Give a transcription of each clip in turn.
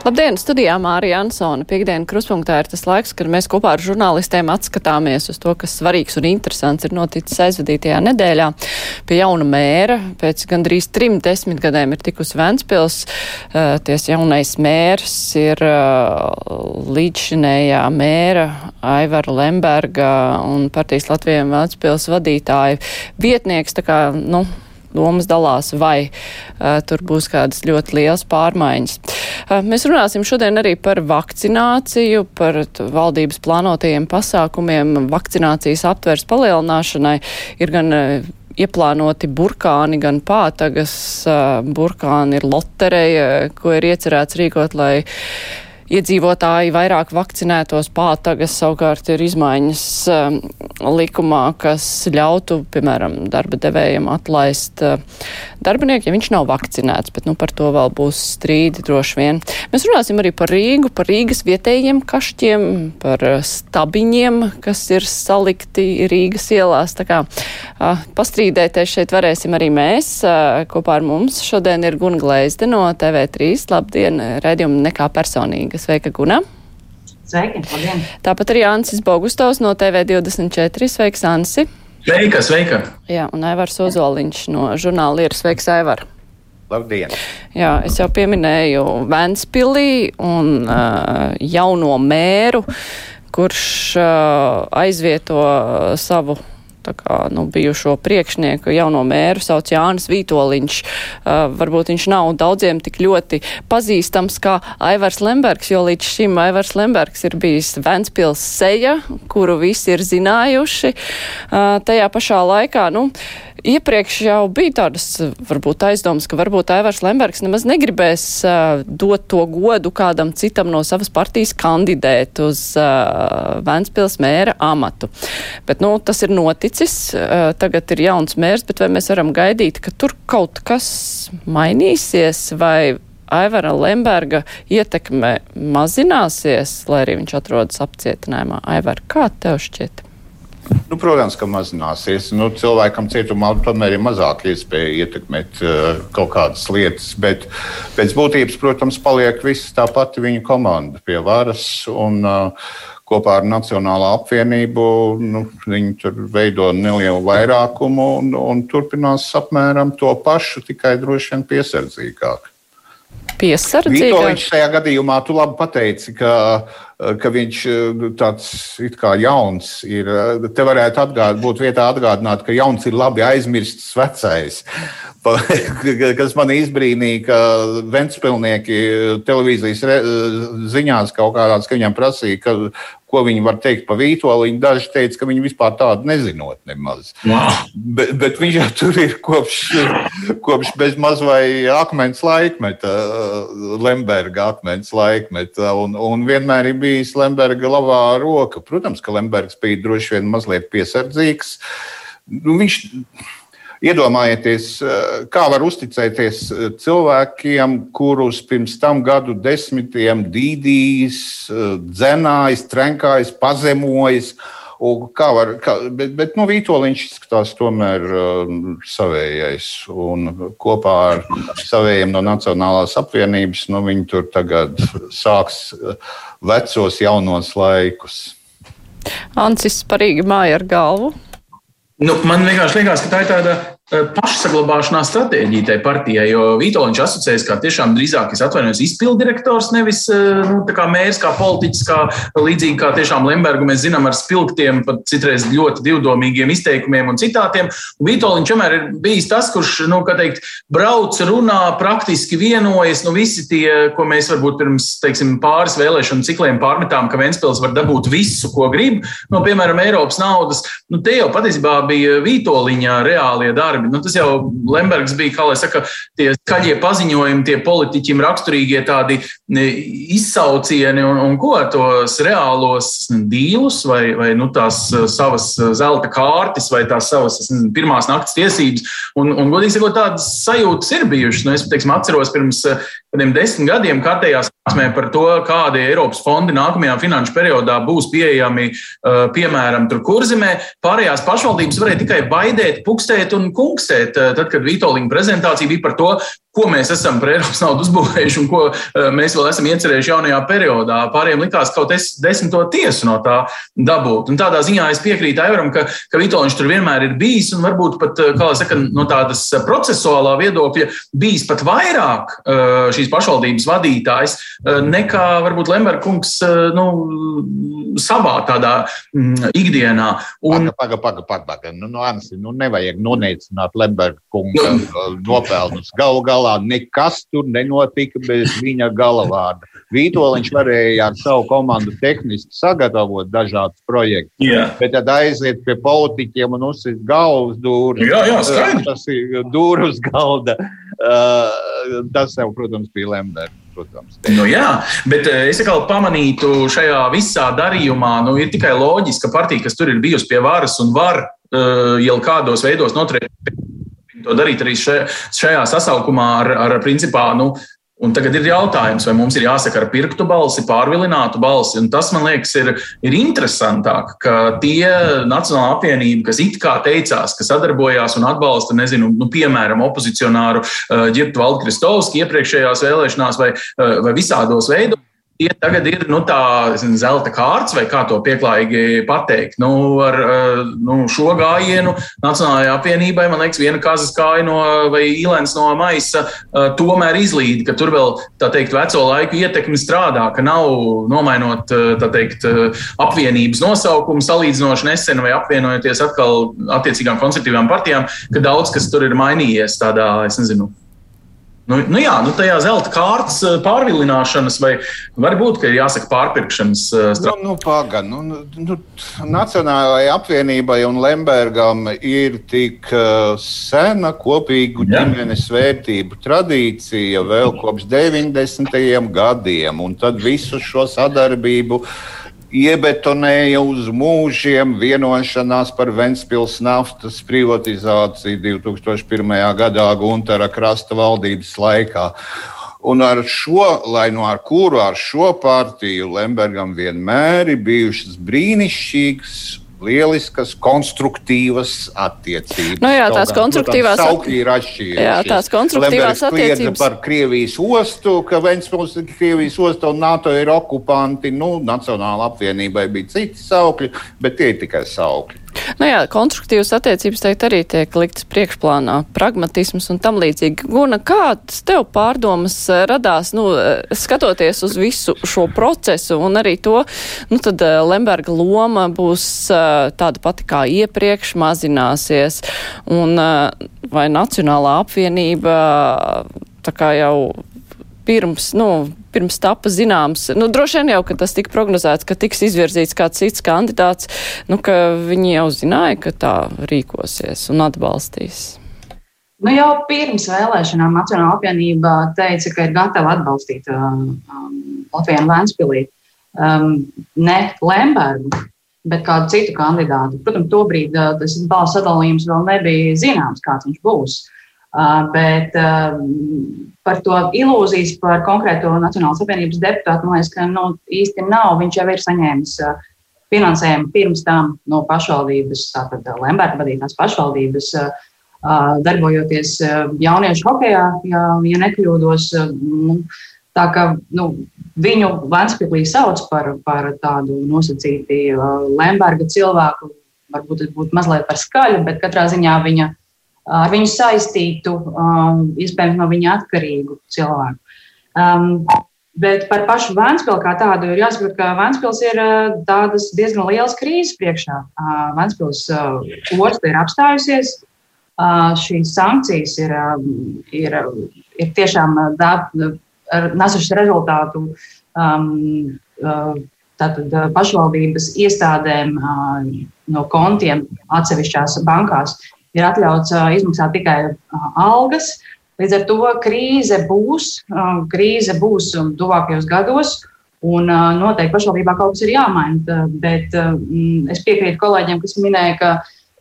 Labdien, studijā Mārija Ansona. Piektdiena kruspunktā ir tas laiks, kad mēs kopā ar žurnālistiem atskatāmies uz to, kas svarīgs un interesants ir noticis aizvadītajā nedēļā. Pie jauna mēra pēc gandrīz trim desmitgadēm ir tikusi Ventspils. Uh, ties jaunais mērs ir uh, līdzšinējā mēra Aivara Lemberga un partijas Latvijiem Ventspils vadītāja vietnieks. Tā kā, nu, domas dalās, vai uh, tur būs kādas ļoti lielas pārmaiņas. Uh, mēs runāsim šodien arī par vakcināciju, par valdības plānotajiem pasākumiem, vakcinācijas aptvers palielināšanai. Ir gan uh, ieplānoti burkāni, gan pātagas. Burkāni ir lotereja, ko ir iecerēts rīkot, lai iedzīvotāji vairāk vakcinētos pātagas, savukārt ir izmaiņas um, likumā, kas ļautu, piemēram, darba devējiem atlaist uh, darbinieku, ja viņš nav vakcinēts, bet nu, par to vēl būs strīdi droši vien. Mēs runāsim arī par Rīgu, par Rīgas vietējiem kašķiem, par uh, stabiņiem, kas ir salikti Rīgas ielās. Tā kā uh, pastrīdēties šeit varēsim arī mēs. Uh, kopā ar mums šodien ir Gunga Gleizde no TV3. Labdien, redzījumi nekā personīga. Sveika, Guna! Sveiki, labdien! Tāpat arī Ansis Bogustovs no TV24. Sveiks, Ansi! Sveika, sveika! Jā, un Aivars Ozoliņš no žurnāla ir Sveiks, Aivar! Labdien! Jā, es jau pieminēju Ventspilī un uh, jauno mēru, kurš uh, aizvieto savu kā nu, bijušo priekšnieku jauno mēru sauc Jānis Vītoliņš. Uh, varbūt viņš nav daudziem tik ļoti pazīstams kā Aivars Lembergs, jo līdz šim Aivars Lembergs ir bijis Ventspils seja, kuru visi ir zinājuši. Uh, tajā pašā laikā, nu, Iepriekš jau bija tādas varbūt aizdomas, ka varbūt Aivars Lembergs nemaz negribēs uh, dot to godu kādam citam no savas partijas kandidēt uz uh, Ventspils mēra amatu. Bet, nu, tas ir noticis, uh, tagad ir jauns mērs, bet vai mēs varam gaidīt, ka tur kaut kas mainīsies vai Aivara Lemberga ietekme mazināsies, lai arī viņš atrodas apcietinājumā? Aivar, kā tev šķiet? Nu, protams, ka mazināsies. Nu, cilvēkam cietumā tomēr ir mazāk iespēja ietekmēt uh, kaut kādas lietas, bet pēc būtības, protams, paliek viss tā pati viņa komanda pie varas. Un, uh, Kopā ar Nacionālo apvienību nu, viņi tur veido nelielu vairākumu un, un turpinās apmēram to pašu, tikai droši vien piesardzīgāk. Piesardzīgāk? Vitoļņš šajā gadījumā tu labi pateici, ka uh, ka viņš nu, tāds it kā jauns ir. Te varētu atgādāt, būt vietā atgādināt, ka jauns ir labi aizmirsts vecais. Kas man izbrīnīja, ka Ventspilnieki televīzijas ziņās kaut kādās, ka viņam prasīja, ka, ko viņi var teikt par Vītoliņu. Daži teica, ka viņi vispār tādu nezinot nemaz. Wow. Bet, bet viņš jau tur ir kopš, kopš bez maz vai akmens laikmeta, Lemberga akmens laikmeta, un, un vienmēr ir bijis Lemberga labā roka. Protams, ka Lembergs bija droši vien mazliet piesardzīgs. Nu, viņš Iedomājieties, eh, kā var uzticēties eh, cilvēkiem, kurus pirms tam gadu desmitiem dīdījis, eh, dzenājis, trenkājis, pazemojis. Kā var, kā, bet, bet nu, Vitoļņš izskatās tomēr uh, savējais. Un kopā ar savējiem no Nacionālās apvienības nu, viņi tur tagad sāks vecos, jaunos laikus. Ancis Parīgi māja ar galvu. Nu, man vienkārši liekas, ka tā ir tāda pašsaglabāšanās stratēģija tai partijai, jo Vitoļņš asociējas kā tiešām drīzāk, es atvainojos, izpildirektors, nevis nu, kā mērs, kā politiķis, kā līdzīgi kā tiešām Lembergu mēs zinām ar spilgtiem, pat citreiz ļoti divdomīgiem izteikumiem un citātiem. Un Vitoļņš vienmēr ir bijis tas, kurš, nu, kā teikt, brauc, runā, praktiski vienojas, nu, visi tie, ko mēs varbūt pirms, teiksim, pāris vēlēšanu cikliem pārmetām, ka Ventspils var dabūt visu, ko grib, no, piemēram, Eiropas naudas, nu, te jau patiesībā bija Vitoļņa reālie darbi darbi. Nu, tas jau Lembergs bija, kā lai saka, tie skaļie paziņojumi, tie politiķim raksturīgie tādi izsaucieni un, un ko tos reālos dīlus vai, vai nu, tās uh, savas uh, zelta kārtas vai tās savas nezinu, pirmās naktas tiesības. Un, un godīgi sakot, tādas sajūtas ir bijušas. Nu, es teiksim, atceros pirms kādiem desmit gadiem kārtējās par to, kādi Eiropas fondi nākamajā finanšu periodā būs pieejami, piemēram, tur kurzemē. Pārējās pašvaldības varēja tikai baidēt, pukstēt un kunksēt. Tad, kad Vitoļņa prezentācija bija par to, ko mēs esam par Eiropas naudu uzbūvējuši un ko mēs vēl esam iecerējuši jaunajā periodā. Pārējiem likās kaut kas desmito tiesu no tā dabūt. Un tādā ziņā es piekrītu Aivaram, ka, ka Vitoļņš tur vienmēr ir bijis un varbūt pat, kā lai saka, no tādas procesuālā viedokļa bijis pat vairāk šīs pašvaldības vadītājs nekā varbūt Lemberkungs nu, savā tādā mm, ikdienā. Un... Paga, paga, paga, paga. Nu, nu, Ansi, nu, nevajag noneicināt Lemberkunga nopelnus. Galu galā nekas tur nenotika bez viņa galavārda. Vītoliņš varēja ar savu komandu tehniski sagatavot dažādus projektus, yeah. bet tad aiziet pie politiķiem un uzsist galvas dūri. Jā, jā, skaidrs. Tas ir dūri uz galda. Uh, tas jau, protams, bija Lembergs protams. Nu, jā, bet es atkal pamanītu šajā visā darījumā, nu, ir tikai loģiski, ka partija, kas tur ir bijusi pie varas un var uh, jau kādos veidos noturēt to darīt arī šajā sasaukumā ar, ar principā, nu, Un tagad ir jautājums, vai mums ir jāsaka ar pirkstu balsi, pārvilinātu balsi. Un tas, man liekas, ir, ir interesantāk, ka tie Nacionāla apvienība, kas it kā teicās, ka sadarbojās un atbalsta, nezinu, nu, piemēram, opozicionāru Girtu Valdkristovski iepriekšējās vēlēšanās vai, uh, vai visādos veidos Tie tagad ir nu, tā zelta kārts, vai kā to pieklājīgi pateikt. Nu, ar eh, nu, šo gājienu Nacionālajai apvienībai, man liekas, viena kazas kāja no, vai īlens no maisa eh, tomēr izlīd, ka tur vēl tā teikt, veco laiku ietekme strādā, ka nav nomainot eh, teikt, apvienības nosaukumu salīdzinoši nesen vai apvienojoties atkal attiecīgām konservatīvām partijām, ka daudz kas tur ir mainījies tādā, es nezinu, Nu, nu jā, nu tajā zelta kārtas eh, pārvilināšanas, vai varbūt, ir jāsaka pārpirkšanas eh, strādājums. Nu, nu, paga, nu, nu, nu, Nacionālajai apvienībai un Lembergam ir tik uh, sena kopīgu jā. ģimenes vērtību tradīcija vēl kopš 90. gadiem, un tad visu šo sadarbību uh, iebetonēja uz mūžiem vienošanās par Ventspils naftas privatizāciju 2001. gadā Guntara krasta valdības laikā. Un ar šo, lai no ar kuru ar šo partiju Lembergam vienmēr ir bijušas brīnišķīgas lieliskas, konstruktīvas attiecības. Nu jā, tās konstruktīvās attiecības. Jā, tās konstruktīvās attiecības. par Krievijas ostu, ka Ventspils ir Krievijas osta un NATO ir okupanti. Nu, Nacionāla apvienībai bija citi saukļi, bet tie ir tikai saukļi. Nu jā, konstruktīvas attiecības teikt arī tiek liktas priekšplānā, pragmatisms un tam līdzīgi. Guna, kāds tev pārdomas eh, radās, nu, eh, skatoties uz visu šo procesu un arī to, nu, tad eh, Lemberga loma būs tāda pati kā iepriekš, mazināsies, un vai Nacionālā apvienība tā kā jau pirms, nu, pirms tapa zināms, nu, droši vien jau, ka tas tika prognozēts, ka tiks izvirzīts kāds cits kandidāts, nu, ka viņi jau zināja, ka tā rīkosies un atbalstīs. Nu, jau pirms vēlēšanām Nacionāla apvienība teica, ka ir gatava atbalstīt um, um, Latviju Vēnspilī. Um, ne Lembergu, bet kādu citu kandidātu. Protams, tobrīd uh, tas balss sadalījums vēl nebija zināms, kāds viņš būs. Uh, Bet par to ilūzijas par konkrēto Nacionālās apvienības deputātu, man liekas, ka nu, īsti nav. Viņš jau ir saņēmis finansējumu pirms tam no pašvaldības, tātad Lemberta vadītās pašvaldības, darbojoties jauniešu hokejā, ja, ja nekļūdos. Nu, tā kā nu, viņu Vanspīlī sauc par, par tādu nosacīti Lemberga cilvēku, varbūt tas būtu mazliet par skaļu, bet katrā ziņā viņa ar viņu saistītu, um, iespējams, no viņa atkarīgu cilvēku. Um, bet par pašu Vēnspili kā tādu ir jāsaprot, ka Vēnspils ir uh, tādas diezgan lielas krīzes priekšā. Uh, Vēnspils uh, osta ir apstājusies. Uh, šīs sankcijas ir, uh, ir, ir tiešām uh, nesušas rezultātu um, uh, tātad, uh, pašvaldības iestādēm uh, no kontiem atsevišķās bankās ir atļauts izmaksāt tikai algas. Līdz ar to krīze būs, krīze būs tuvākajos gados, un noteikti pašvaldībā kaut kas ir jāmaina. Bet es piekrītu kolēģiem, kas minēja, ka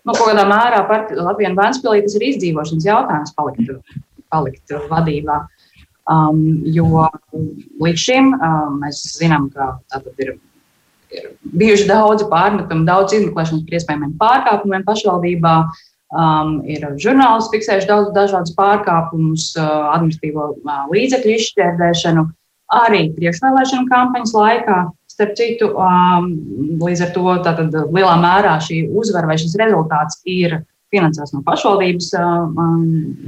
nu, kaut kādā mērā Latvijas Banka tas ir izdzīvošanas jautājums palikt, palikt vadībā. Um, jo līdz šim um, mēs zinām, ka ir, ir bijuši daudzi pārmetumi, daudz izmeklēšanas par iespējamiem pārkāpumiem pašvaldībā. Um, ir žurnālisti fiksējuši daudz dažādus pārkāpumus, uh, administratīvo uh, līdzekļu izšķērdēšanu, arī priekšvēlēšanu kampaņas laikā. Starp citu, um, līdz ar to tātad, lielā mērā šī uzvara vai šis rezultāts ir finansēts no pašvaldības uh, um,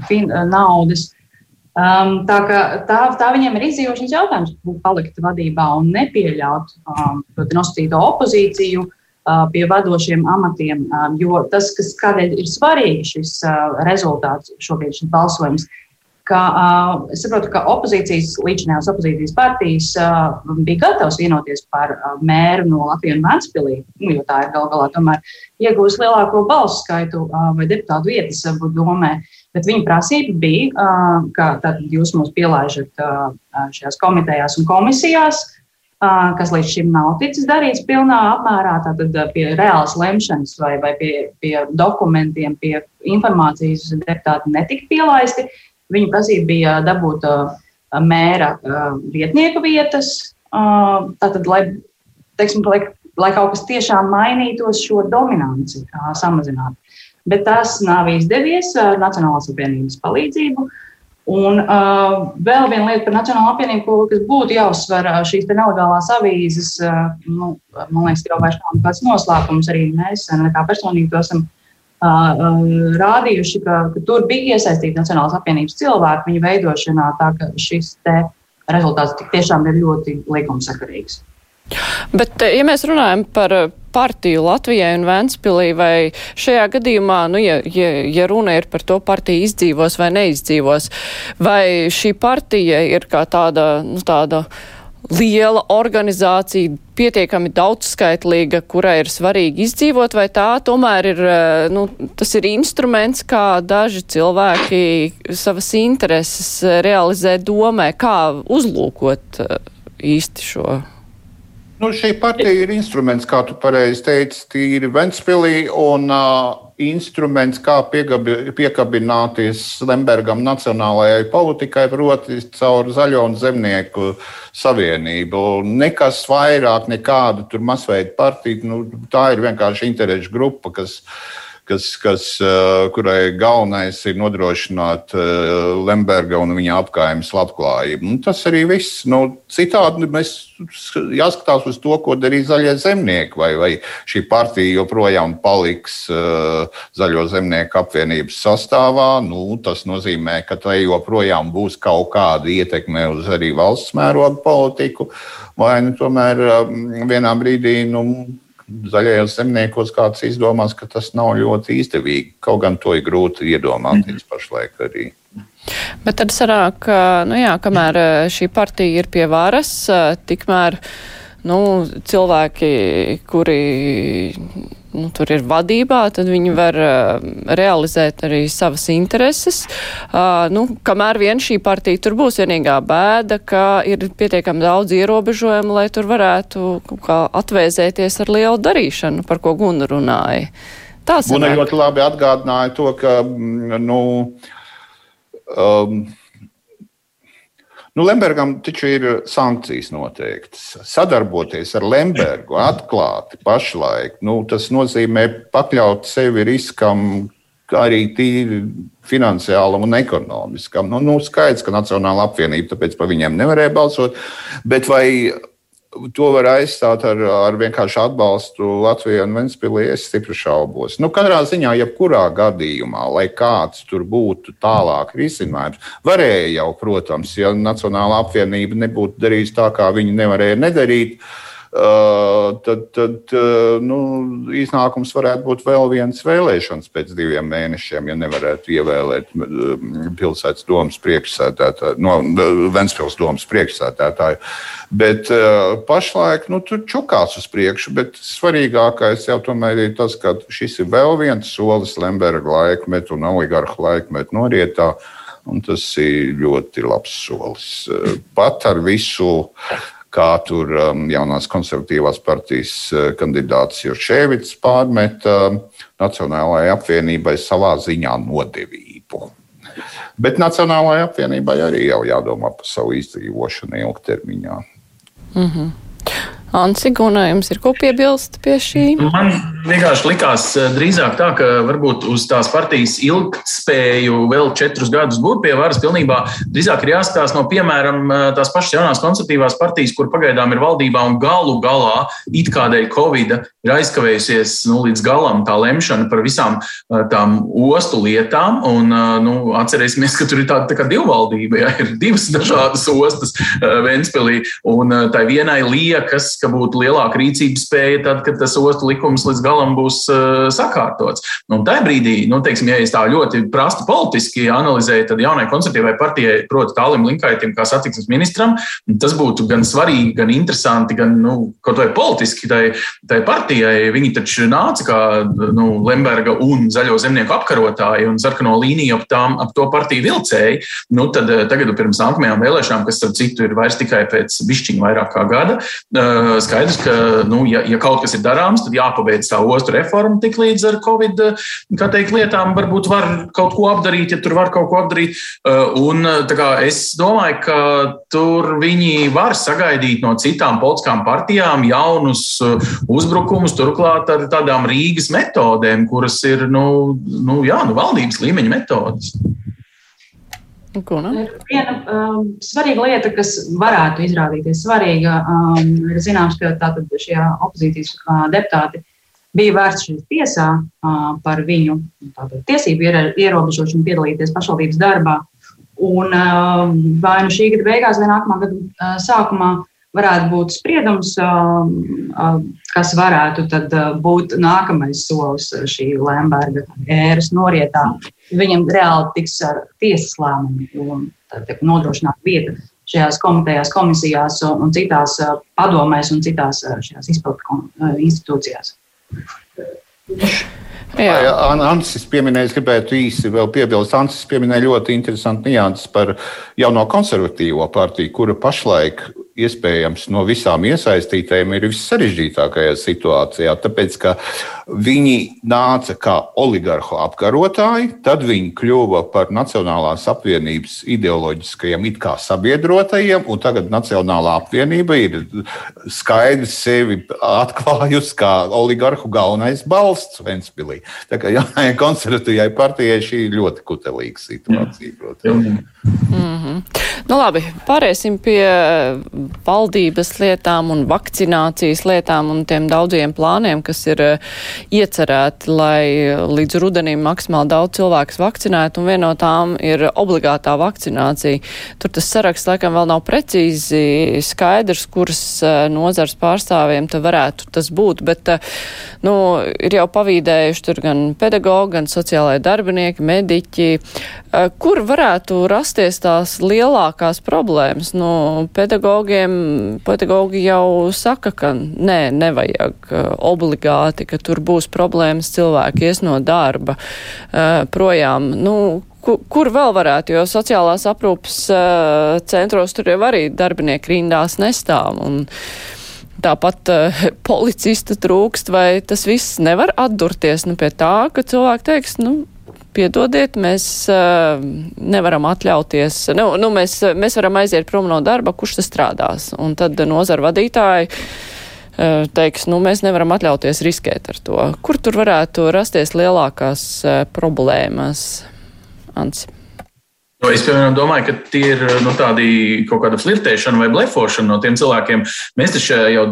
fin, uh, naudas. Um, tā, tā, tā viņiem ir izdzīvošanas jautājums, palikt vadībā un nepieļaut um, nosacīto opozīciju uh, pie vadošiem amatiem. Jo tas, kas kādēļ ir svarīgi šis rezultāts, šobrīd šis balsojums, ka es saprotu, ka opozīcijas, līdzinājās opozīcijas partijas bija gatavs vienoties par mēru no Latvijas un Vēnspilī, nu, jo tā ir gal galā tomēr iegūst lielāko balsu skaitu vai deputātu vietas domē. Bet viņa prasība bija, ka jūs mūs pielaižat šajās komitejās un komisijās, kas līdz šim nav ticis darīts pilnā apmērā, tātad pie reālas lemšanas vai, vai pie, pie dokumentiem, pie informācijas deputāti netika pielaisti. Viņa prasība bija dabūt mēra vietnieku vietas, tātad, lai, teiksim, lai, lai kaut kas tiešām mainītos, šo dominanci samazinātu bet tas nav izdevies ar Nacionālās apvienības palīdzību. Un uh, vēl viena lieta par Nacionālo apvienību, kas būtu jāuzsver, šīs nelegālās avīzes, uh, nu, man liekas, jau vairs nav nekāds noslēpums. Arī mēs, kā personīgi, to esam uh, uh, rādījuši, ka, ka tur bija iesaistīti Nacionālās apvienības cilvēki viņu veidošanā, tā ka šis rezultāts tiešām ir ļoti likumsakarīgs. Bet, ja mēs runājam par partiju Latvijai un Ventspilī, vai šajā gadījumā, nu, ja, ja, ja runa ir par to partiju izdzīvos vai neizdzīvos, vai šī partija ir kā tāda, nu, tāda liela organizācija, pietiekami daudzskaitlīga, kurai ir svarīgi izdzīvot, vai tā tomēr ir, eh, nu, tas ir instruments, kā daži cilvēki savas intereses realizē domē, kā uzlūkot eh, īsti šo Nu, šī partija ir instruments, kā tu pareizi teici, tīri Ventspilī un uh, instruments, kā piegabi, piekabināties Lembergam nacionālajai politikai, proti caur zaļo un zemnieku savienību. Nekas vairāk, nekāda tur masveida partija, nu, tā ir vienkārši interešu grupa, kas kas, kas, eh, kurai galvenais ir nodrošināt eh, Lemberga un viņa apgājumas labklājību. Un tas arī viss. Nu, citādi mēs jāskatās uz to, ko darīs zaļie zemnieki, vai, vai šī partija joprojām paliks uh, Zaļo zemnieku apvienības sastāvā. Nu, tas nozīmē, ka tai joprojām būs kaut kāda ietekme uz arī valsts mēroga politiku, vai nu, tomēr vienā brīdī nu, zaļajos zemniekos kāds izdomās, ka tas nav ļoti izdevīgi. Kaut gan to ir grūti iedomāties mhm. pašlaik arī. Bet tad sanāk, nu jā, kamēr šī partija ir pie varas, tikmēr nu, cilvēki, kuri nu, tur ir vadībā, tad viņi var uh, realizēt arī savas intereses. Uh, nu, kamēr vien šī partija tur būs vienīgā bēda, ka ir pietiekami daudz ierobežojumu, lai tur varētu atvēzēties ar lielu darīšanu, par ko Guna runāja. Guna ļoti labi atgādināja to, ka, mm, nu, um, Nu, Lembergam taču ir sankcijas noteiktas. Sadarboties ar Lembergu atklāti pašlaik, nu, tas nozīmē pakļaut sevi riskam arī tīri finansiālam un ekonomiskam. Nu, nu, skaidrs, ka Nacionāla apvienība tāpēc par viņiem nevarēja balsot, bet vai to var aizstāt ar, ar vienkārši atbalstu Latvijai un Ventspīlī. Es stipri šaubos. Nu, katrā ziņā, jebkurā gadījumā, lai kāds tur būtu tālāk risinājums, varēja jau, protams, ja Nacionāla apvienība nebūtu darījusi tā, kā viņi nevarēja nedarīt. Uh, tad, tad uh, nu, iznākums varētu būt vēl viens vēlēšanas pēc diviem mēnešiem, ja nevarētu ievēlēt pilsētas domas priekšsēdētāju, no Ventspils domas priekšsēdētāju. Bet uh, pašlaik nu, tur čukās uz priekšu, bet svarīgākais jau tomēr ir tas, ka šis ir vēl viens solis Lemberga laikmetu un oligarhu laikmetu norietā. Un tas ir ļoti labs solis. Pat ar visu uh, kā tur um, jaunās konservatīvās partijas uh, kandidāts Jurčēvits pārmet uh, Nacionālajai apvienībai savā ziņā nodevību. Bet Nacionālajai apvienībai arī jau jādomā par savu izdzīvošanu ilgtermiņā. Mm -hmm. Ansi, Gunā, jums ir ko piebilst pie šī? Man vienkārši likās eh, drīzāk tā, ka varbūt uz tās partijas ilgtspēju vēl četrus gadus būt pie varas pilnībā drīzāk ir jāskatās no, piemēram, eh, tās pašas jaunās konservatīvās partijas, kur pagaidām ir valdībā un galu galā it kā dēļ Covid ir aizkavējusies nu, līdz galam tā lemšana par visām eh, tām ostu lietām. Un, nu, atcerēsimies, ka tur ir tāda tā divvaldība, ja ir divas dažādas ostas Ventspilī, un tai vienai liekas, ka būtu lielāka rīcības spēja tad, kad tas ostu likums līdz galam būs uh, sakārtots. Nu, tajā brīdī, nu, teiksim, ja es tā ļoti prasti politiski analizēju, tad jaunai konservatīvai partijai, proti, Tālim Linkaitim, kā satiksmes ministram, tas būtu gan svarīgi, gan interesanti, gan nu, kaut vai politiski tai, tai partijai. Viņi taču nāca kā nu, Lemberga un Zaļo zemnieku apkarotāji un sarkano līniju ap, tām, ap to partiju vilcēji. Nu, tad eh, tagad, pirms nākamajām vēlēšanām, kas, starp citu, ir vairs tikai pēc bišķiņa vairāk kā gada, uh, skaidrs, ka, nu, ja, ja kaut kas ir darāms, tad jāpabeidz tā ostu reforma tik līdz ar Covid teikt, lietām. Varbūt var kaut ko apdarīt, ja tur var kaut ko apdarīt. Uh, un kā, es domāju, ka tur viņi var sagaidīt no citām politiskām partijām jaunus uzbrukumus, turklāt ar tādām Rīgas metodēm, kuras ir nu, nu, jā, nu, valdības līmeņa metodas. Guna? Viena um, svarīga lieta, kas varētu izrādīties svarīga, um, ir zināms, ka tātad šie opozīcijas uh, deputāti bija vērsti šeit tiesā uh, par viņu tātad, tiesību ierobežošanu piedalīties pašvaldības darbā. Un uh, vai nu šī gada beigās vai nākamā gada uh, sākumā varētu būt spriedums, kas varētu būt nākamais solis šī Lemberga ēras norietā. Viņam reāli tiks ar tiesas lēmumu nodrošināt vietu šajās komitejās, komisijās un citās padomēs un citās šajās izpildu institūcijās. Jā, jā Ansis pieminēja, es gribētu īsi vēl piebilst. Ansis pieminēja ļoti interesantu nianses par jauno konservatīvo partiju, kura pašlaik iespējams no visām iesaistītajiem ir vissarežģītākajā situācijā, tāpēc ka viņi nāca kā oligarhu apkarotāji, tad viņi kļuva par Nacionālās apvienības ideoloģiskajiem it kā sabiedrotajiem, un tagad Nacionālā apvienība ir skaidri sevi atklājusi kā oligarhu galvenais balsts Ventspilī. Tā kā jaunajai konservatīvai partijai šī ir ļoti kutelīga situācija, protams. Mm -hmm. Nu labi, pāriesim pie valdības lietām un vakcinācijas lietām un tiem daudziem plāniem, kas ir uh, iecerēti, lai līdz rudenim maksimāli daudz cilvēkus vakcinētu, un viena no tām ir obligātā vakcinācija. Tur tas saraksts laikam vēl nav precīzi skaidrs, kuras uh, nozars pārstāvjiem te varētu tas būt, bet, nu, ir jau pavīdējuši tur gan pedagogi, gan sociālai darbinieki, mediķi, kur varētu rast rasties tās lielākās problēmas. Nu, pedagogiem, pedagogi jau saka, ka nē, nevajag uh, obligāti, ka tur būs problēmas, cilvēki ies no darba uh, projām. Nu, kur, kur vēl varētu, jo sociālās aprūpas uh, centros tur jau arī darbinieki rindās nestāv. Un, Tāpat uh, policista trūkst, vai tas viss nevar atdurties nu, pie tā, ka cilvēki teiks, nu, piedodiet, mēs uh, nevaram atļauties, nu, nu mēs, mēs varam aiziet prom no darba, kurš tas strādās. Un tad nozara vadītāji uh, teiks, nu, mēs nevaram atļauties riskēt ar to. Kur tur varētu rasties lielākās uh, problēmas, Ants? Es piemēram, domāju, ka tie ir nu, tādi kaut kāda flirtēšana vai blefošana no tiem cilvēkiem. Mēs taču jau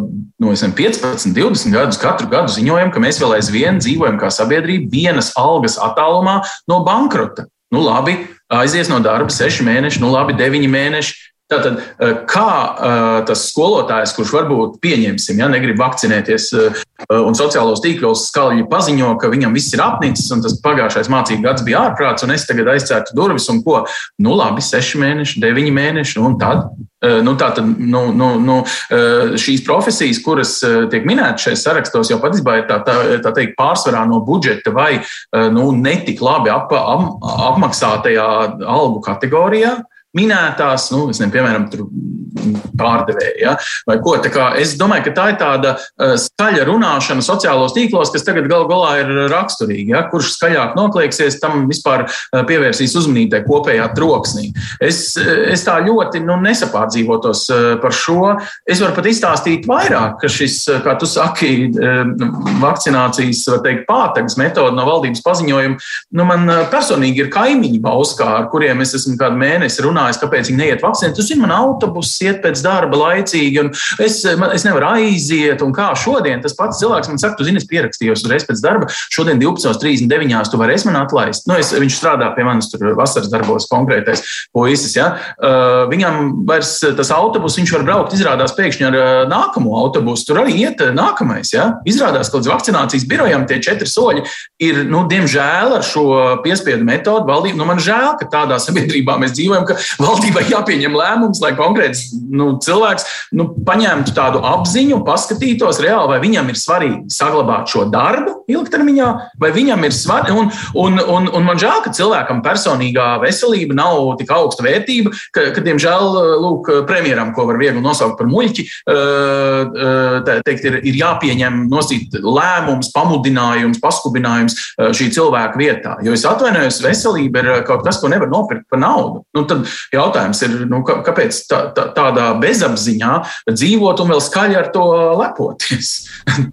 nu, 15, 20 gadus katru gadu ziņojam, ka mēs vēl aizvien dzīvojam kā sabiedrība vienas algas attālumā no bankrota. Nu, labi, aizies no darba seši mēneši, nu labi, deviņi mēneši. Tātad, eh, kā eh, tas skolotājs, kurš varbūt pieņemsim, ja negrib vakcinēties, eh, un sociālos tīklos skaļi paziņo, ka viņam viss ir apnicis, un tas pagājušais mācību gads bija ārprāts, un es tagad aizcērtu durvis, un ko? Nu, labi, seši mēneši, deviņi mēneši, un tad. Nu, tā tad nu, nu, nu, šīs profesijas, kuras tiek minētas šajos sarakstos, jau patiesībā ir tā, tā, tā teikt, pārsvarā no budžeta vai nu, netik labi ap, ap, apmaksātajā algu kategorijā. Minētās, nu, nezinu, piemēram, pārdevēja. Ja? Vai ko, es domāju, ka tā ir tāda uh, skaļa runāšana sociālos tīklos, kas tagad gal galā ir raksturīga. Ja? Kurš skaļāk noklieksies, tam vispār uh, pievērsīs uzmanību tai kopējā troksnī. Es, es tā ļoti nu, nesapārdzīvotos par šo. Es varu pat izstāstīt vairāk, ka šis, kā tu saki, vakcinācijas, teikt, pātagas metode no valdības paziņojuma, nu, man personīgi ir kaimiņi Bauskā, ar kuriem es esmu kādu mēnesi runājis, kāpēc viņi neiet vakcinēt. Tu zini, man autobus iet pēc darba laicīgi, un es, man, es nevaru aiziet. Un kā šodien tas pats cilvēks man saka, tu zini, es pierakstījos uzreiz pēc darba, šodien 12.39. tu varēsi man atlaist. Nu, es, viņš strādā pie manis tur vasaras darbos konkrētais puisis. Ja? Uh, viņam vairs tas autobus, viņš var braukt, izrādās pēkšņi ar uh, nākamo autobusu. Tur arī iet uh, nākamais. Ja? Izrādās, ka līdz vakcinācijas birojam tie četri soļi ir, nu, diemžēl, ar šo piespiedu metodu valdība. Nu, man žēl, ka tādā sabiedrībā mēs dzīvojam, ka valdībai jāpieņem lēmums, lai konkrēts nu, cilvēks nu, paņemtu tādu apziņu, paskatītos reāli, vai viņam ir svarīgi saglabāt šo darbu ilgtermiņā, vai viņam ir svarīgi. Un, un, un, un man žēl, ka cilvēkam personīgā veselība nav tik augsta vērtība, ka, ka diemžēl, lūk, premjeram, ko var viegli nosaukt par muļķi, teikt, ir, ir jāpieņem nosīt lēmums, pamudinājums, paskubinājums šī cilvēka vietā. Jo es atvainojos, veselība ir kaut kas, ko nevar nopirkt par naudu. Nu, tad jautājums ir, nu, kāpēc tā, tā, tādā bezapziņā dzīvot un vēl skaļi ar to lepoties?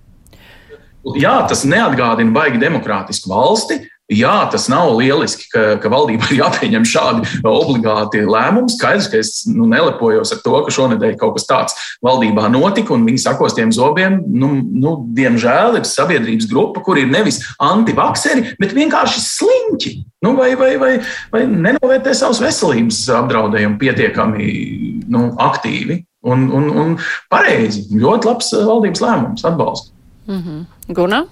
Jā, tas neatgādina baigi demokrātisku valsti, Jā, tas nav lieliski, ka, ka valdībai ir jāpieņem šādi obligāti lēmumi. Skaidrs, ka es nu, nelepojos ar to, ka šonadēļ kaut kas tāds valdībā notika, un viņi sakos tiem zobiem. Nu, nu, diemžēl ir sabiedrības grupa, kur ir nevis antivakseri, bet vienkārši sliņķi. Nu, vai, vai, vai, vai nenovērtē savas veselības apdraudējumu pietiekami nu, aktīvi un, un, un pareizi. Ļoti labs valdības lēmums, atbalstu. Mm -hmm. Gunā?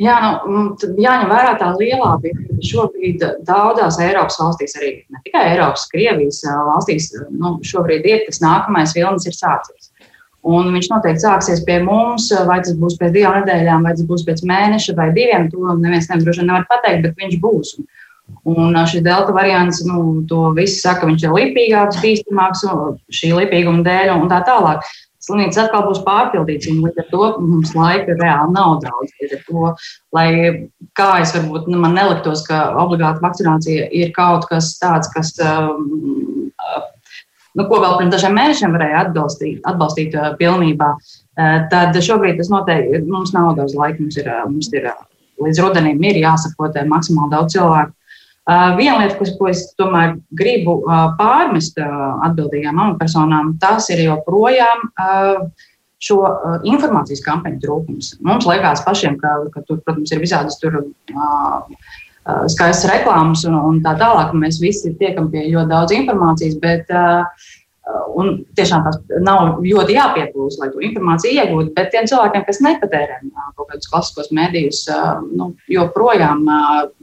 Jā, nu, jāņem vērā tā lielā bilde, ka šobrīd daudzās Eiropas valstīs, arī ne tikai Eiropas, Krievijas valstīs, nu, šobrīd ir tas nākamais vilnis ir sācies. Un viņš noteikti sāksies pie mums, vai tas būs pēc divām nedēļām, vai tas būs pēc mēneša vai diviem. To neviens droši vien nevar pateikt, bet viņš būs. Un šis delta variants, nu, to visi saka, viņš ir lipīgāks, bīstamāks šī lipīguma dēļ un tā tālāk slimnīcas atkal būs pārpildīts, un līdz ar to mums laika reāli nav daudz. Līdz ar to, lai kā es varbūt nu, man neliktos, ka obligāta vakcinācija ir kaut kas tāds, kas. Um, Nu, ko vēl pirms dažiem mēnešiem varēja atbalstīt, atbalstīt uh, pilnībā, uh, tad šobrīd tas noteikti mums nav daudz laika. Mums ir, uh, mums ir uh, līdz rudenim ir jāsapotē maksimāli daudz cilvēku. Viena lieta, ko, ko es tomēr gribu pārmest atbildīgām amatpersonām, tas ir joprojām šo informācijas kampaņu trūkums. Mums liekas pašiem, ka, ka tur, protams, ir visādas tur. Skaistas reklāmas un, un tā tālāk. Mēs visi tiekam pie ļoti daudz informācijas, bet uh, Un tiešām tas nav ļoti jāpieplūst, lai to informāciju iegūtu. Bet tiem cilvēkiem, kas nepatērē kaut kādus klasiskos medijus, nu, joprojām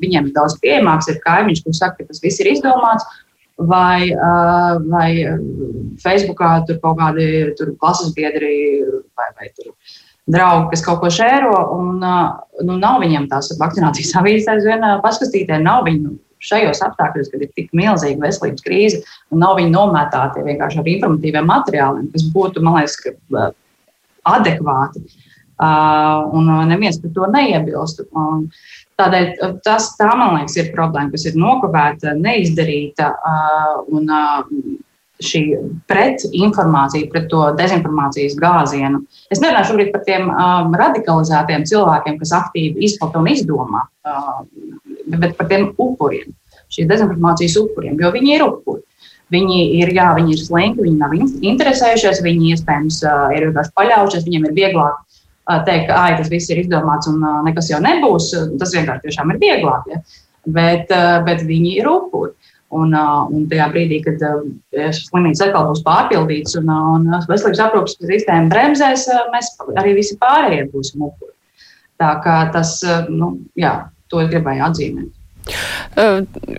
viņiem daudz pieejamāks ir kaimiņš, kurš saka, ka tas viss ir izdomāts. Vai, vai Facebookā tur kaut kādi tur klases biedri vai, vai tur draugi, kas kaut ko šēro, un nu, nav viņiem tās vakcinācijas avīzes aizvien paskatītē, nav viņu šajos apstākļos, kad ir tik milzīga veselības krīze, un nav viņi nomētāti vienkārši ar informatīviem materiāliem, kas būtu, man liekas, adekvāti. Uh, un neviens par to neiebilst. Un tādēļ tas, tā, man liekas, ir problēma, kas ir nokavēta, neizdarīta. Un, šī pretinformācija, pret to dezinformācijas gāzienu. Es nerunāju šobrīd par tiem um, radikalizētiem cilvēkiem, kas aktīvi izplata un izdomā, uh, bet par tiem upuriem, šīs dezinformācijas upuriem, jo viņi ir upuri. Viņi ir, jā, viņi ir slinki, viņi nav interesējušies, viņi iespējams ir vienkārši paļaujušies, viņiem ir vieglāk teikt, ka tas viss ir izdomāts un nekas jau nebūs. Tas vienkārši tiešām ir vieglāk, ja? bet, bet viņi ir upuri. Un, un tajā brīdī, kad slimnīca atkal būs pārpildīts un, un veselības aprūpas sistēma bremzēs, mēs arī visi pārējie būsim upuri. Tā kā tas, nu, jā, to es gribēju atzīmēt.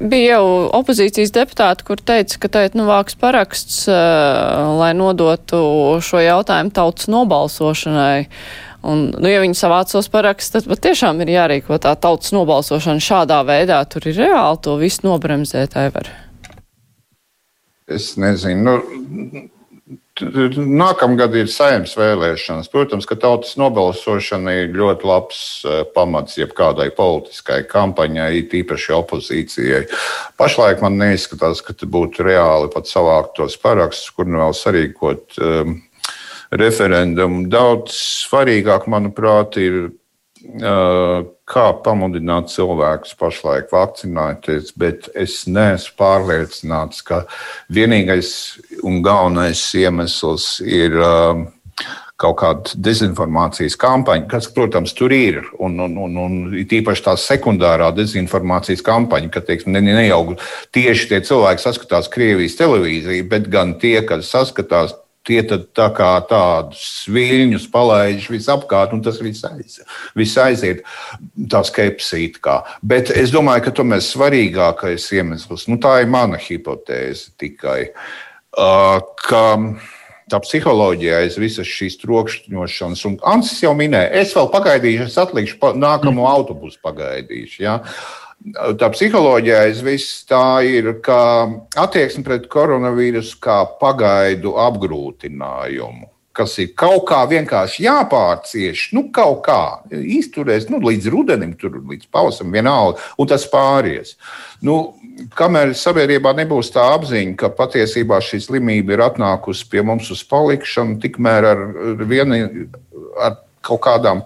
Bija jau opozīcijas deputāti, kur teica, ka teikt, nu, vāks paraksts, lai nodotu šo jautājumu tautas nobalsošanai. Un, nu, ja viņi savācos paraksts, tad patiešām ir jārīko tā tautas nobalsošana šādā veidā. Tur ir reāli to visu nobremzēt, Aivar. es nezinu. Nu, Nākamgad ir saimnes vēlēšanas. Protams, ka tautas nobalsošana ir ļoti labs uh, pamats jebkādai politiskai kampaņai, tīpaši opozīcijai. Pašlaik man neizskatās, ka būtu reāli pat savākt tos parakstus, kur nu vēl sarīkot um, referendumu. Daudz svarīgāk, manuprāt, ir kā pamudināt cilvēkus pašlaik vakcinēties, bet es neesmu pārliecināts, ka vienīgais un galvenais iemesls ir kaut kāda dezinformācijas kampaņa, kas, protams, tur ir. Un, un, un, un tīpaši tā sekundārā dezinformācijas kampaņa, ka teiksim, ne, ne jau tieši tie cilvēki saskatās Krievijas televīziju, bet gan tie, kas saskatās tie tā kā tādus viļņus palaiž visapkārt, un tas viss, aiz, viss aiziet tā skepsīt. Kā. Bet es domāju, ka tomēr svarīgākais iemesls, nu tā ir mana hipotēze tikai, ka tā psiholoģija aiz visas šīs trokšņošanas, un Ansis jau minēja, es vēl pagaidīšu, es atlikšu nākamo mm. autobusu pagaidīšu. Ja? Uh, tā psiholoģija aiz tā ir, ka attieksme pret koronavīrusu kā pagaidu apgrūtinājumu. Kas ir kaut kā vienkārši jāpārcieš, nu, kaut kā izturēs nu, līdz rudenim, tur līdz pausam, vienalga, un tas pāries. Nu, kamēr sabiedrībā nebūs tā apziņa, ka patiesībā šī slimība ir atnākusi pie mums uz palikšanu, tikmēr ar, vieni, ar kaut kādām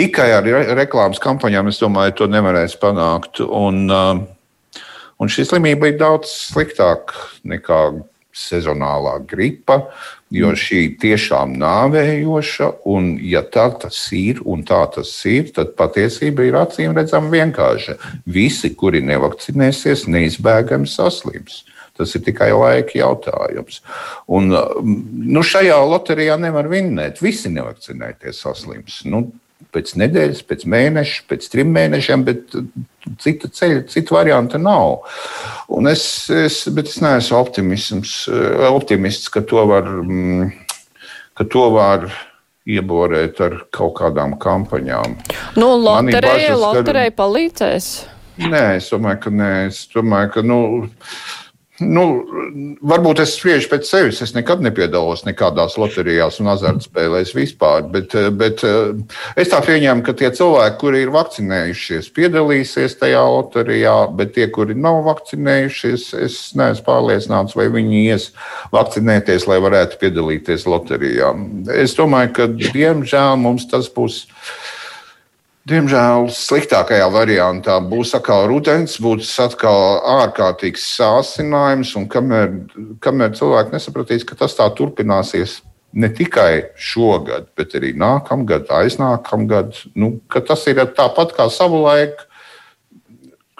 tikai ar reklāmas kampaņām, es domāju, to nevarēs panākt. Un, uh, un šī slimība ir daudz sliktāka nekā sezonālā gripa, jo mm. šī tiešām nāvējoša, un ja tā tas ir, un tā tas ir, tad patiesība ir acīm redzama vienkārša. Visi, kuri nevakcinēsies, neizbēgami saslims. Tas ir tikai laika jautājums. Un, uh, nu, šajā loterijā nevar vinnēt. Visi nevakcinēties saslims. Nu, pēc nedēļas, pēc mēneša, pēc trim mēnešiem, bet uh, cita ceļa, cita varianta nav. Un es, es, es neesmu uh, optimists, ka to var, mm, ka to var ieborēt ar kaut kādām kampaņām. Nu, loterija, loterija palīdzēs. Nē, es domāju, ka nē. Es domāju, ka, nu, Nu, varbūt es spriežu pēc sevis. Es nekad nepiedalos nekādās loterijās un azartspēlēs vispār. Bet, bet es tā pieņēmu, ka tie cilvēki, kuri ir vakcinējušies, piedalīsies tajā loterijā, bet tie, kuri nav vakcinējušies, es neesmu pārliecināts, vai viņi ies vakcinēties, lai varētu piedalīties loterijā. Es domāju, ka diemžēl mums tas būs Diemžēl sliktākajā variantā būs atkal rudens, būs atkal ārkārtīgs sācinājums, un kamēr, kamēr cilvēki nesapratīs, ka tas tā turpināsies ne tikai šogad, bet arī nākamgad, aiznākamgad, nu, tas ir tāpat kā savulaik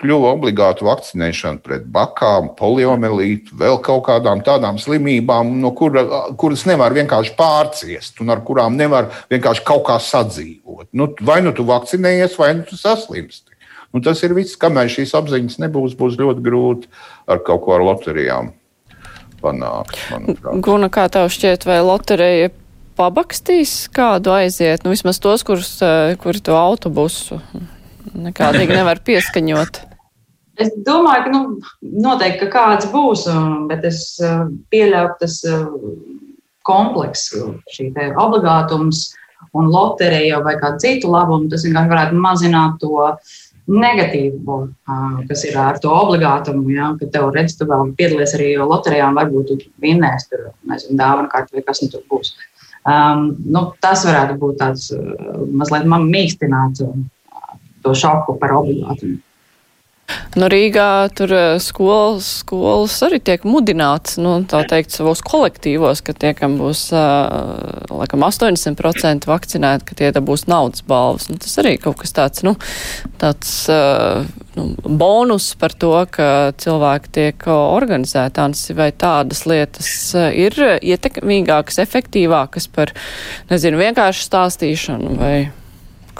kļuva obligāta vakcinēšana pret bakām, poliomielītu, vēl kaut kādām tādām slimībām, no kura, kuras nevar vienkārši pārciest un ar kurām nevar vienkārši kaut kā sadzīvot. Nu, vai nu tu vakcinējies, vai nu tu saslimsti. Nu, tas ir viss, kamēr šīs apziņas nebūs, būs ļoti grūti ar kaut ko ar loterijām panākt. Manuprāt. Guna, kā tev šķiet, vai loterija pabakstīs kādu aiziet, nu vismaz tos, kurus, eh, kuri to autobusu nekādīgi nevar pieskaņot? Es domāju, ka nu, noteikti ka kāds būs, bet es eh, pieļauju, ka tas eh, komplekss, šī obligātums un loterija vai kādu citu labumu, tas vienkārši varētu mazināt to negatīvo, kas ir ar to obligātumu. Ja, kad tev redz, tu vēl piedalies arī loterijā, varbūt tu vinnēsi tur, nezinu, dāvana kārtu vai kas nu tur būs. Um, nu, tas varētu būt tāds mazliet mīkstināts to šoku par obligātumu. Nu, Rīgā tur eh, skolas, skolas arī tiek mudināts, nu, tā teikt, savos kolektīvos, ka tie, kam būs, uh, laikam, 80% vakcinēti, ka tie būs naudas balvas. Nu, tas arī kaut kas tāds, nu, tāds uh, nu, bonus par to, ka cilvēki tiek organizētāns, vai tādas lietas ir ietekmīgākas, efektīvākas par, nezinu, vienkārši stāstīšanu vai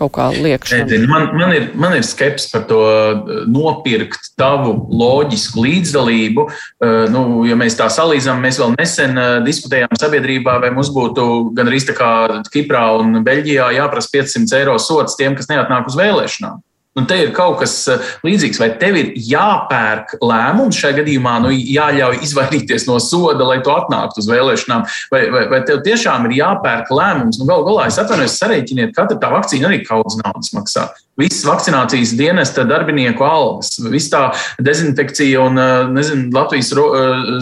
kaut kā liekšana. Man, man, ir, man ir skepsis par to eh, nopirkt tavu loģisku līdzdalību. Eh, nu, ja mēs tā salīdzinām, mēs vēl nesen eh, diskutējām sabiedrībā, vai mums būtu gan arī tā kā Kiprā un Beļģijā jāprasa 500 eiro sots tiem, kas neatnāk uz vēlēšanām. Un te ir kaut kas eh, līdzīgs, vai tev ir jāpērk lēmums? Šajā gadījumā, nu, jāļauj izvairīties no soda, lai tu atnāktu uz vēlēšanām, vai, vai, vai tev tiešām ir jāpērk lēmums. Nu, Galu galā, es atvainojos, sarēķiniet, katra tā vakcīna arī kādas naudas maksā visas vakcinācijas dienesta darbinieku algas, visa tā dezinfekcija un nezinu, Latvijas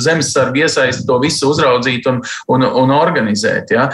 zemesargi iesaist to visu uzraudzīt un, un, un organizēt. Ja?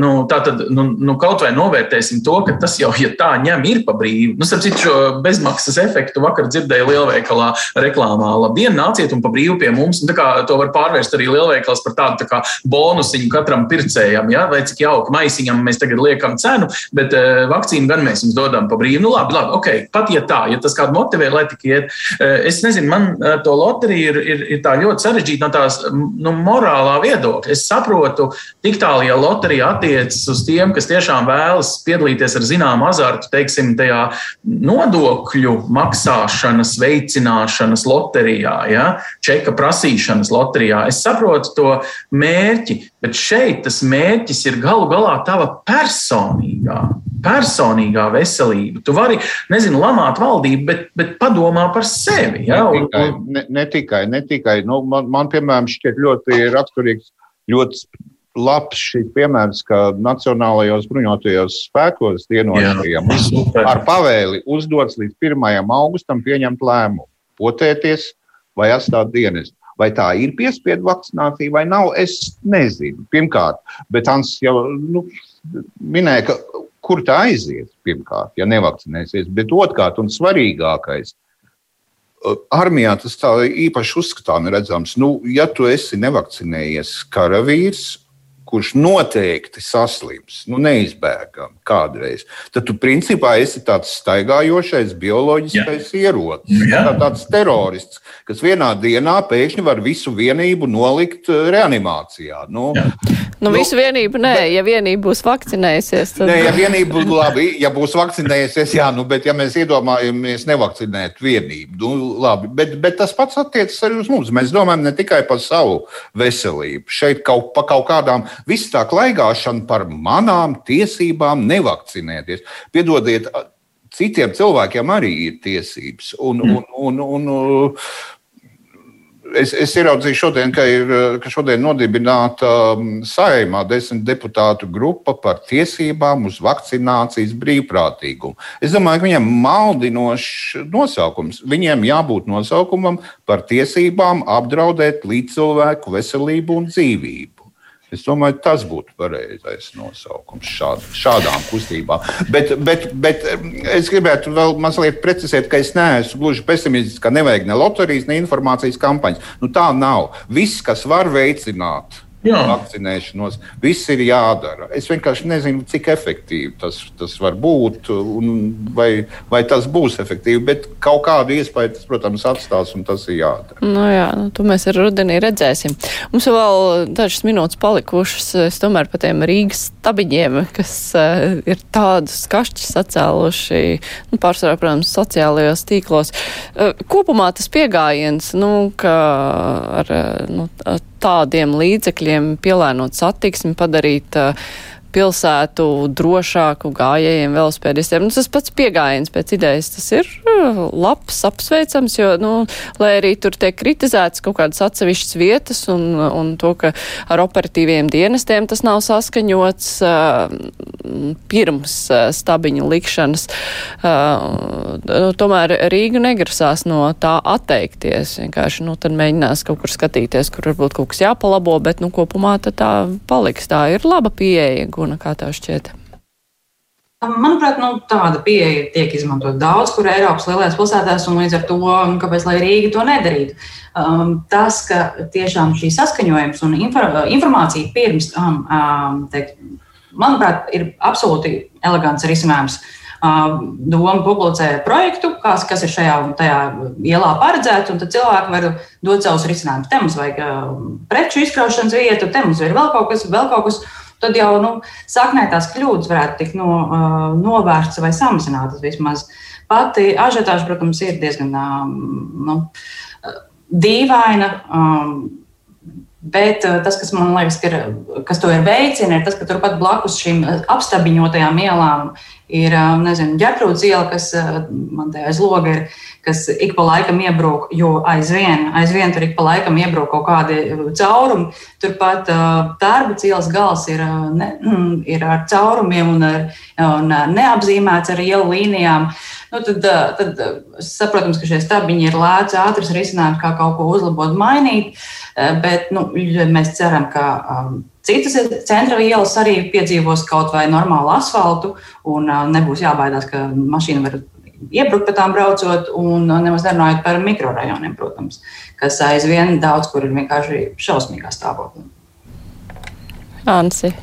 Nu, tā tad nu, nu, kaut vai novērtēsim to, ka tas jau, ja tā ņem, ir pa brīvu. Nu, starp citu, šo bezmaksas efektu vakar dzirdēju lielveikalā reklāmā. Labdien, nāciet un pa brīvu pie mums. Un, kā, to var pārvērst arī lielveikals par tādu tā kā bonusiņu katram pircējam. Ja? Vai cik jauki maisiņam mēs tagad liekam cenu, bet vakcīnu gan mēs jums dodam pa brīvu. Nu, labi, labi, ok, pat ja tā, ja tas kādu motivē, lai tik iet. Eh, es nezinu, man eh, to loteriju ir, ir, ir tā ļoti sarežģīta no tās nu, morālā viedokļa. Es saprotu, tik tālu, ja loterija attiecas uz tiem, kas tiešām vēlas piedalīties ar zināmu azartu, teiksim, tajā nodokļu maksāšanas, veicināšanas loterijā, ja? čeka prasīšanas loterijā. Es saprotu to mērķi, bet šeit tas mērķis ir galu galā tava personīgā personīgā veselība. Tu vari, nezinu, lamāt valdību, bet, bet padomā par sevi. Ja? Ne tikai, ne, ne tikai, ne tikai. Nu, man, man, piemēram, šķiet ļoti raksturīgs, ļoti labs šis piemērs, ka Nacionālajos bruņotajos spēkos dienošajiem ar pavēli uzdots līdz 1. augustam pieņemt lēmumu, potēties vai atstāt dienestu. Vai tā ir piespiedu vakcinācija vai nav, es nezinu. Pirmkārt, bet Hans jau nu, minēja, ka kur tā aizies, pirmkārt, ja nevakcinēsies. Bet otrkārt, un svarīgākais, armijā tas tā īpaši uzskatām redzams, nu, ja tu esi nevakcinējies karavīrs, kurš noteikti saslims, nu, neizbēgami kādreiz, tad tu principā esi tāds staigājošais bioloģiskais Jā. ierocis. Jā. Tā, tāds terorists, kas vienā dienā pēkšņi var visu vienību nolikt reanimācijā. Nu, Jā. Nu, visu nu, vienību nē, bet, ja vienība būs vakcinējusies. Tad... Nē, ja vienība būs labi, ja būs vakcinējusies, jā, nu, bet ja mēs iedomājamies nevakcinēt vienību, nu, labi, bet, bet tas pats attiecas arī uz mums. Mēs domājam ne tikai par savu veselību. Šeit kaut, pa kaut kādām, viss tā klaigāšana par manām tiesībām nevakcinēties. Piedodiet, citiem cilvēkiem arī ir tiesības. Un, un, un, un, un, Es, es ieraudzīju šodien, ka ir ka šodien nodibināta saimā desmit deputātu grupa par tiesībām uz vakcinācijas brīvprātīgumu. Es domāju, ka viņiem maldinošs nosaukums. Viņiem jābūt nosaukumam par tiesībām apdraudēt līdzcilvēku veselību un dzīvību. Es domāju, tas būtu pareizais nosaukums šād, šādām kustībām. Bet, bet, bet es gribētu vēl mazliet precizēt, ka es neesmu gluži pesimistisks, ka nevajag ne loterijas, ne informācijas kampaņas. Nu, tā nav. Viss, kas var veicināt Jā. vakcinēšanos. Viss ir jādara. Es vienkārši nezinu, cik efektīvi tas, tas var būt, vai, vai tas būs efektīvi. Bet kaut kādu iespēju tas, protams, atstās, un tas ir jādara. Nu, jā, nu, to mēs ar rudenī redzēsim. Mums vēl dažas minūtes palikušas. Es tomēr par tiem Rīgas stabiņiem, kas uh, ir tādus kašķus sacēluši, nu, pārsvarā, protams, sociālajos tīklos. Uh, kopumā tas pieejams, nu, ka ar nu, tādiem līdzekļiem pielēnot satiksmi, padarīt uh, pilsētu drošāku gājējiem, velospēdistiem. Nu, tas pats piegājiens pēc idejas, tas ir uh, labs, apsveicams, jo, nu, lai arī tur tiek kritizēts kaut kādas atsevišķas vietas un, un to, ka ar operatīviem dienestiem tas nav saskaņots uh, pirms uh, stabiņu likšanas. Uh, nu, tomēr Rīga negrasās no tā atteikties. Vienkārši, nu, tad mēģinās kaut kur skatīties, kur varbūt kaut kas jāpalabo, bet, nu, kopumā tā paliks. Tā ir laba pieeja Guna, kā tev šķiet? Manuprāt, nu, tāda pieeja tiek izmantota daudz, kur Eiropas lielajās pilsētās, un līdz ar to, nu, kāpēc lai Rīga to nedarītu. Um, tas, ka tiešām šī saskaņojums un informācija pirms tam, um, teikt, manuprāt, ir absolūti elegants risinājums. Um, Doma publicē projektu, kas, kas ir šajā un tajā ielā paredzēts, un tad cilvēki var dot savus risinājumus. Te mums vajag um, preču izkraušanas vietu, te mums ir vēl kaut kas, vēl kaut kas tad jau nu, saknē tās kļūdas varētu tikt no, uh, novērstas vai samazinātas vismaz. Pati ažiotāža, protams, ir diezgan um, nu, dīvaina. Um, Bet tas, kas man liekas, ka ir, kas to ir veicina, ir tas, ka turpat blakus šīm apstabiņotajām ielām ir nezinu, ģērtrūdas iela, kas man te aiz loga ir, kas ik pa laikam iebrūk, jo aizvien, aizvien tur ik pa laikam iebrūk kaut kādi caurumi. Turpat tērba ielas gals ir, ne, ir ar caurumiem un, ar, un neapzīmēts ar ielu līnijām. Nu, tad, tad saprotams, ka šie stabiņi ir lēts, ātrs risinājums, kā kaut ko uzlabot, mainīt. Bet nu, mēs ceram, ka um, Citas centra ielas arī piedzīvos kaut vai normālu asfaltu, un nebūs jābaidās, ka mašīna var iebrukt pa tām braucot, un nemaz nerunājot par mikrorajoniem, protams, kas aizvien daudz kur ir vienkārši šausmīgā stāvoklī. Ansi.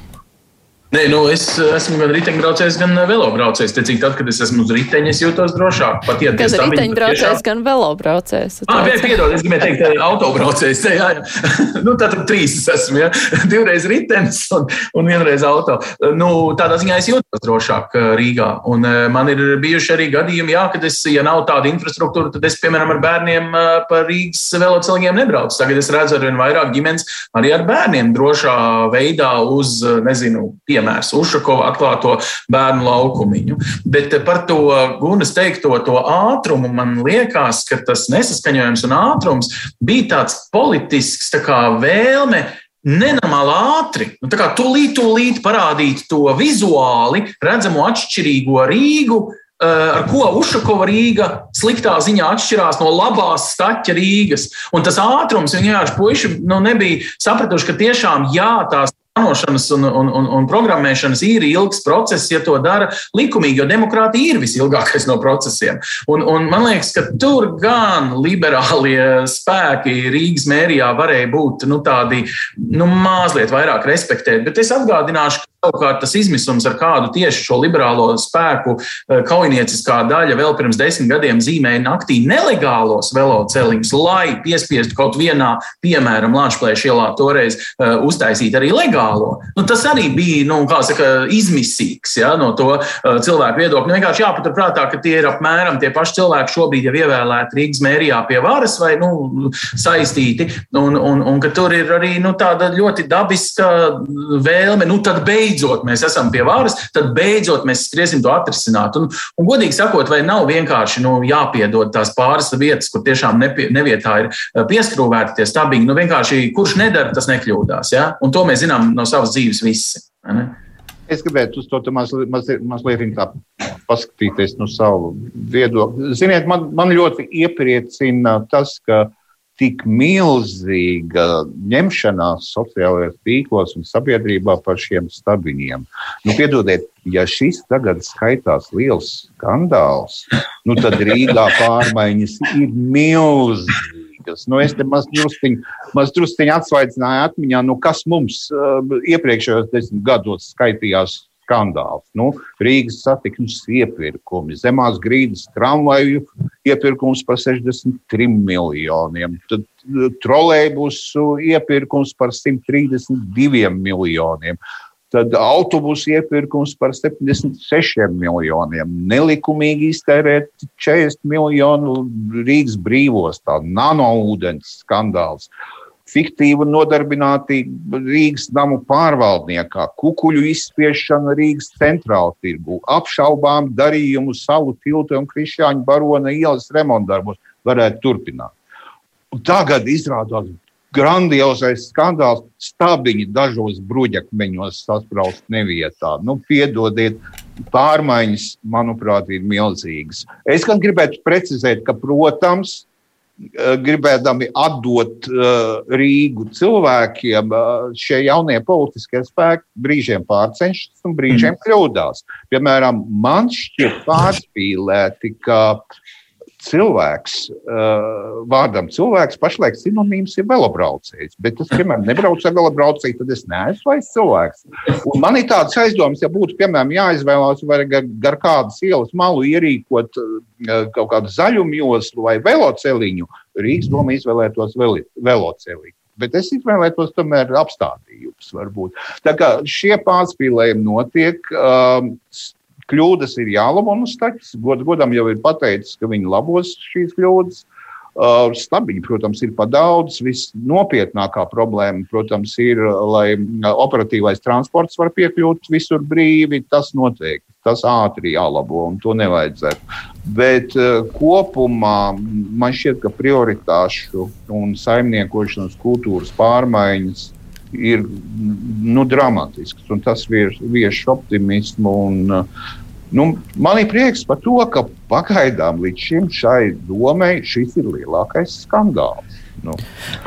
Nē, nu es esmu gan riteņbraucējs, gan velobraucējs. Tecīgi, tad, kad es esmu uz riteņa, es jūtos drošāk. Pat ja gan riteņbraucējs, tiešām... gan velobraucējs. Ah, jā, piedod, es gribēju teikt, eh, autobraucējs. Jā, jā. nu, tad trīs es esmu. Ja? Divreiz ritenis un, un vienreiz auto. Nu, tādā ziņā es jūtos drošāk eh, Rīgā. Un eh, man ir bijuši arī gadījumi, jā, kad es, ja nav tāda infrastruktūra, tad es, piemēram, ar bērniem pa Rīgas veloceliņiem nebraucu. Tagad es redzu ar vien vairāk ģimenes arī ar bērniem drošā veidā uz, nezinu, piemēram piemērs Ušakova atklāto bērnu laukumiņu. Bet par to Gunas teikto to ātrumu man liekas, ka tas nesaskaņojums un ātrums bija tāds politisks tā kā vēlme nenormāli ātri. Nu, tā kā tūlīt, tūlīt parādīt to vizuāli redzamo atšķirīgo Rīgu, eh, ar ko Ušakova Rīga sliktā ziņā atšķirās no labās staķa Rīgas. Un tas ātrums, vienkārši puiši nu, nebija sapratuši, ka tiešām jā, tās plānošanas un, un, un, un programmēšanas ir ilgs process, ja to dara likumīgi, jo demokrātija ir visilgākais no procesiem. Un, un man liekas, ka tur gan liberālie spēki Rīgas mērijā varēja būt nu, tādi nu, mazliet vairāk respektēt. Bet es atgādināšu, savukārt tas izmisums, ar kādu tieši šo liberālo spēku eh, kaujinieciskā daļa vēl pirms desmit gadiem zīmēja naktī nelegālos veloceliņus, lai piespiestu kaut vienā, piemēram, Latvijas ielā toreiz uh, uztaisīt arī legālo. Nu, tas arī bija nu, saka, izmisīgs ja, no to uh, cilvēku viedokļa. Nu, vienkārši jāpaturprātā, ka tie ir apmēram tie paši cilvēki šobrīd jau ievēlēti Rīgas mērijā pie varas vai nu, saistīti. Un, un, un ka tur ir arī nu, tāda ļoti dabiska vēlme, nu tad beidzot mēs esam pie varas, tad beidzot mēs skriesim to atrisināt. Un, un godīgi sakot, vai nav vienkārši nu, jāpiedod tās pāris vietas, kur tiešām nepie, nevietā ir pieskrūvēti tie stabiņi. Nu, vienkārši kurš nedara, tas nekļūdās. Ja? Un to mēs zinām no savas dzīves visi. Es gribētu uz to mazliet, mazliet, mazliet paskatīties no savu viedokļa. Ziniet, man, man ļoti iepriecina tas, ka tik milzīga ņemšanās sociālajos tīklos un sabiedrībā par šiem stabiņiem. Nu, piedodiet, ja šis tagad skaitās liels skandāls, nu, tad Rīgā pārmaiņas ir milzīgas politikas. Nu, es te mazdrusciņi maz atsvaidzināju atmiņā, nu, kas mums uh, iepriekšējos desmit gados skaitījās skandāls. Nu, Rīgas satiksmes iepirkumi, zemās grīdas tramvaju iepirkums par 63 miljoniem, tad uh, trolēļbusu iepirkums par 132 miljoniem tad autobusu iepirkums par 76 miljoniem, nelikumīgi iztērēt 40 miljonu Rīgas brīvos, tā nanoūdens skandāls. Fiktīva nodarbinātība Rīgas namu pārvaldniekā, kukuļu izspiešana Rīgas centrāla tirgu, apšaubām darījumu savu tiltu un Krišāņu barona ielas remontdarbos varētu turpināt. Un tagad izrādās grandiozais skandāls, stabiņi dažos bruģakmeņos sasprāst nevietā. Nu, piedodiet, pārmaiņas, manuprāt, ir milzīgas. Es gan gribētu precizēt, ka, protams, gribēdami atdot uh, Rīgu cilvēkiem, uh, šie jaunie politiskie spēki brīžiem pārcenšas un brīžiem mm. kļūdās. Piemēram, man šķiet pārspīlēti, ka uh, cilvēks, uh, vārdam cilvēks, pašlaik sinonīms ir velobraucējs. Bet es, piemēram, nebraucu ar velobraucēju, tad es neesmu vairs cilvēks. Un man ir tāds aizdoms, ja būtu, piemēram, jāizvēlās vai gar, gar kādas ielas malu ierīkot uh, kaut kādu zaļumu joslu vai veloceliņu, Rīgas doma izvēlētos veloceliņu. Bet es izvēlētos tomēr apstādījumus, varbūt. Tā kā šie pārspīlējumi notiek, um, kļūdas ir jālabo. Un Staķis god, godam jau ir pateicis, ka viņi labos šīs kļūdas. Uh, stabiņi, protams, ir par daudz. Visnopietnākā problēma, protams, ir, lai operatīvais transports var piekļūt visur brīvi. Tas noteikti, tas ātri jālabo un to nevajadzētu. Bet uh, kopumā man šķiet, ka prioritāšu un saimniekošanas kultūras pārmaiņas ir nu, dramatisks. Tas vieš optimismu. Un, nu, man ir prieks par to, ka pagaidām līdz šim šai domai šis ir lielākais skandāls. Nu.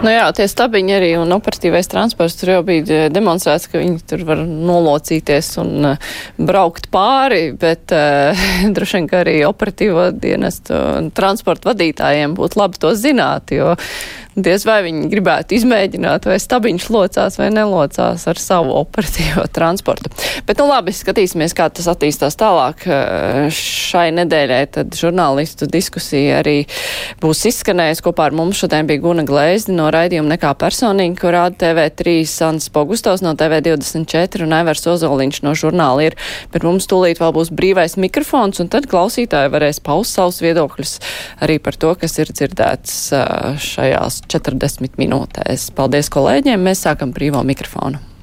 Nu jā, tie stabiņi arī un operatīvais transports tur jau bija demonstrēts, ka viņi tur var nolocīties un uh, braukt pāri, bet uh, droši vien, ka arī operatīvo dienestu transporta vadītājiem būtu labi to zināt, jo Diez vai viņi gribētu izmēģināt, vai stabiņš locās vai nelocās ar savu operatīvo transportu. Bet, nu labi, skatīsimies, kā tas attīstās tālāk. Šai nedēļai tad žurnālistu diskusija arī būs izskanējusi. Kopā ar mums šodien bija Guna Glēzdi no raidījuma Nekā personīgi, kur rāda TV3 Sans Pogustovs no TV24 un Aivars Ozoliņš no žurnāla ir. Bet mums tūlīt vēl būs brīvais mikrofons, un tad klausītāji varēs paust savus viedokļus arī par to, kas ir dzirdēts šajās 40 minūtēs. Paldies kolēģiem! Mēs sākam brīvo mikrofonu.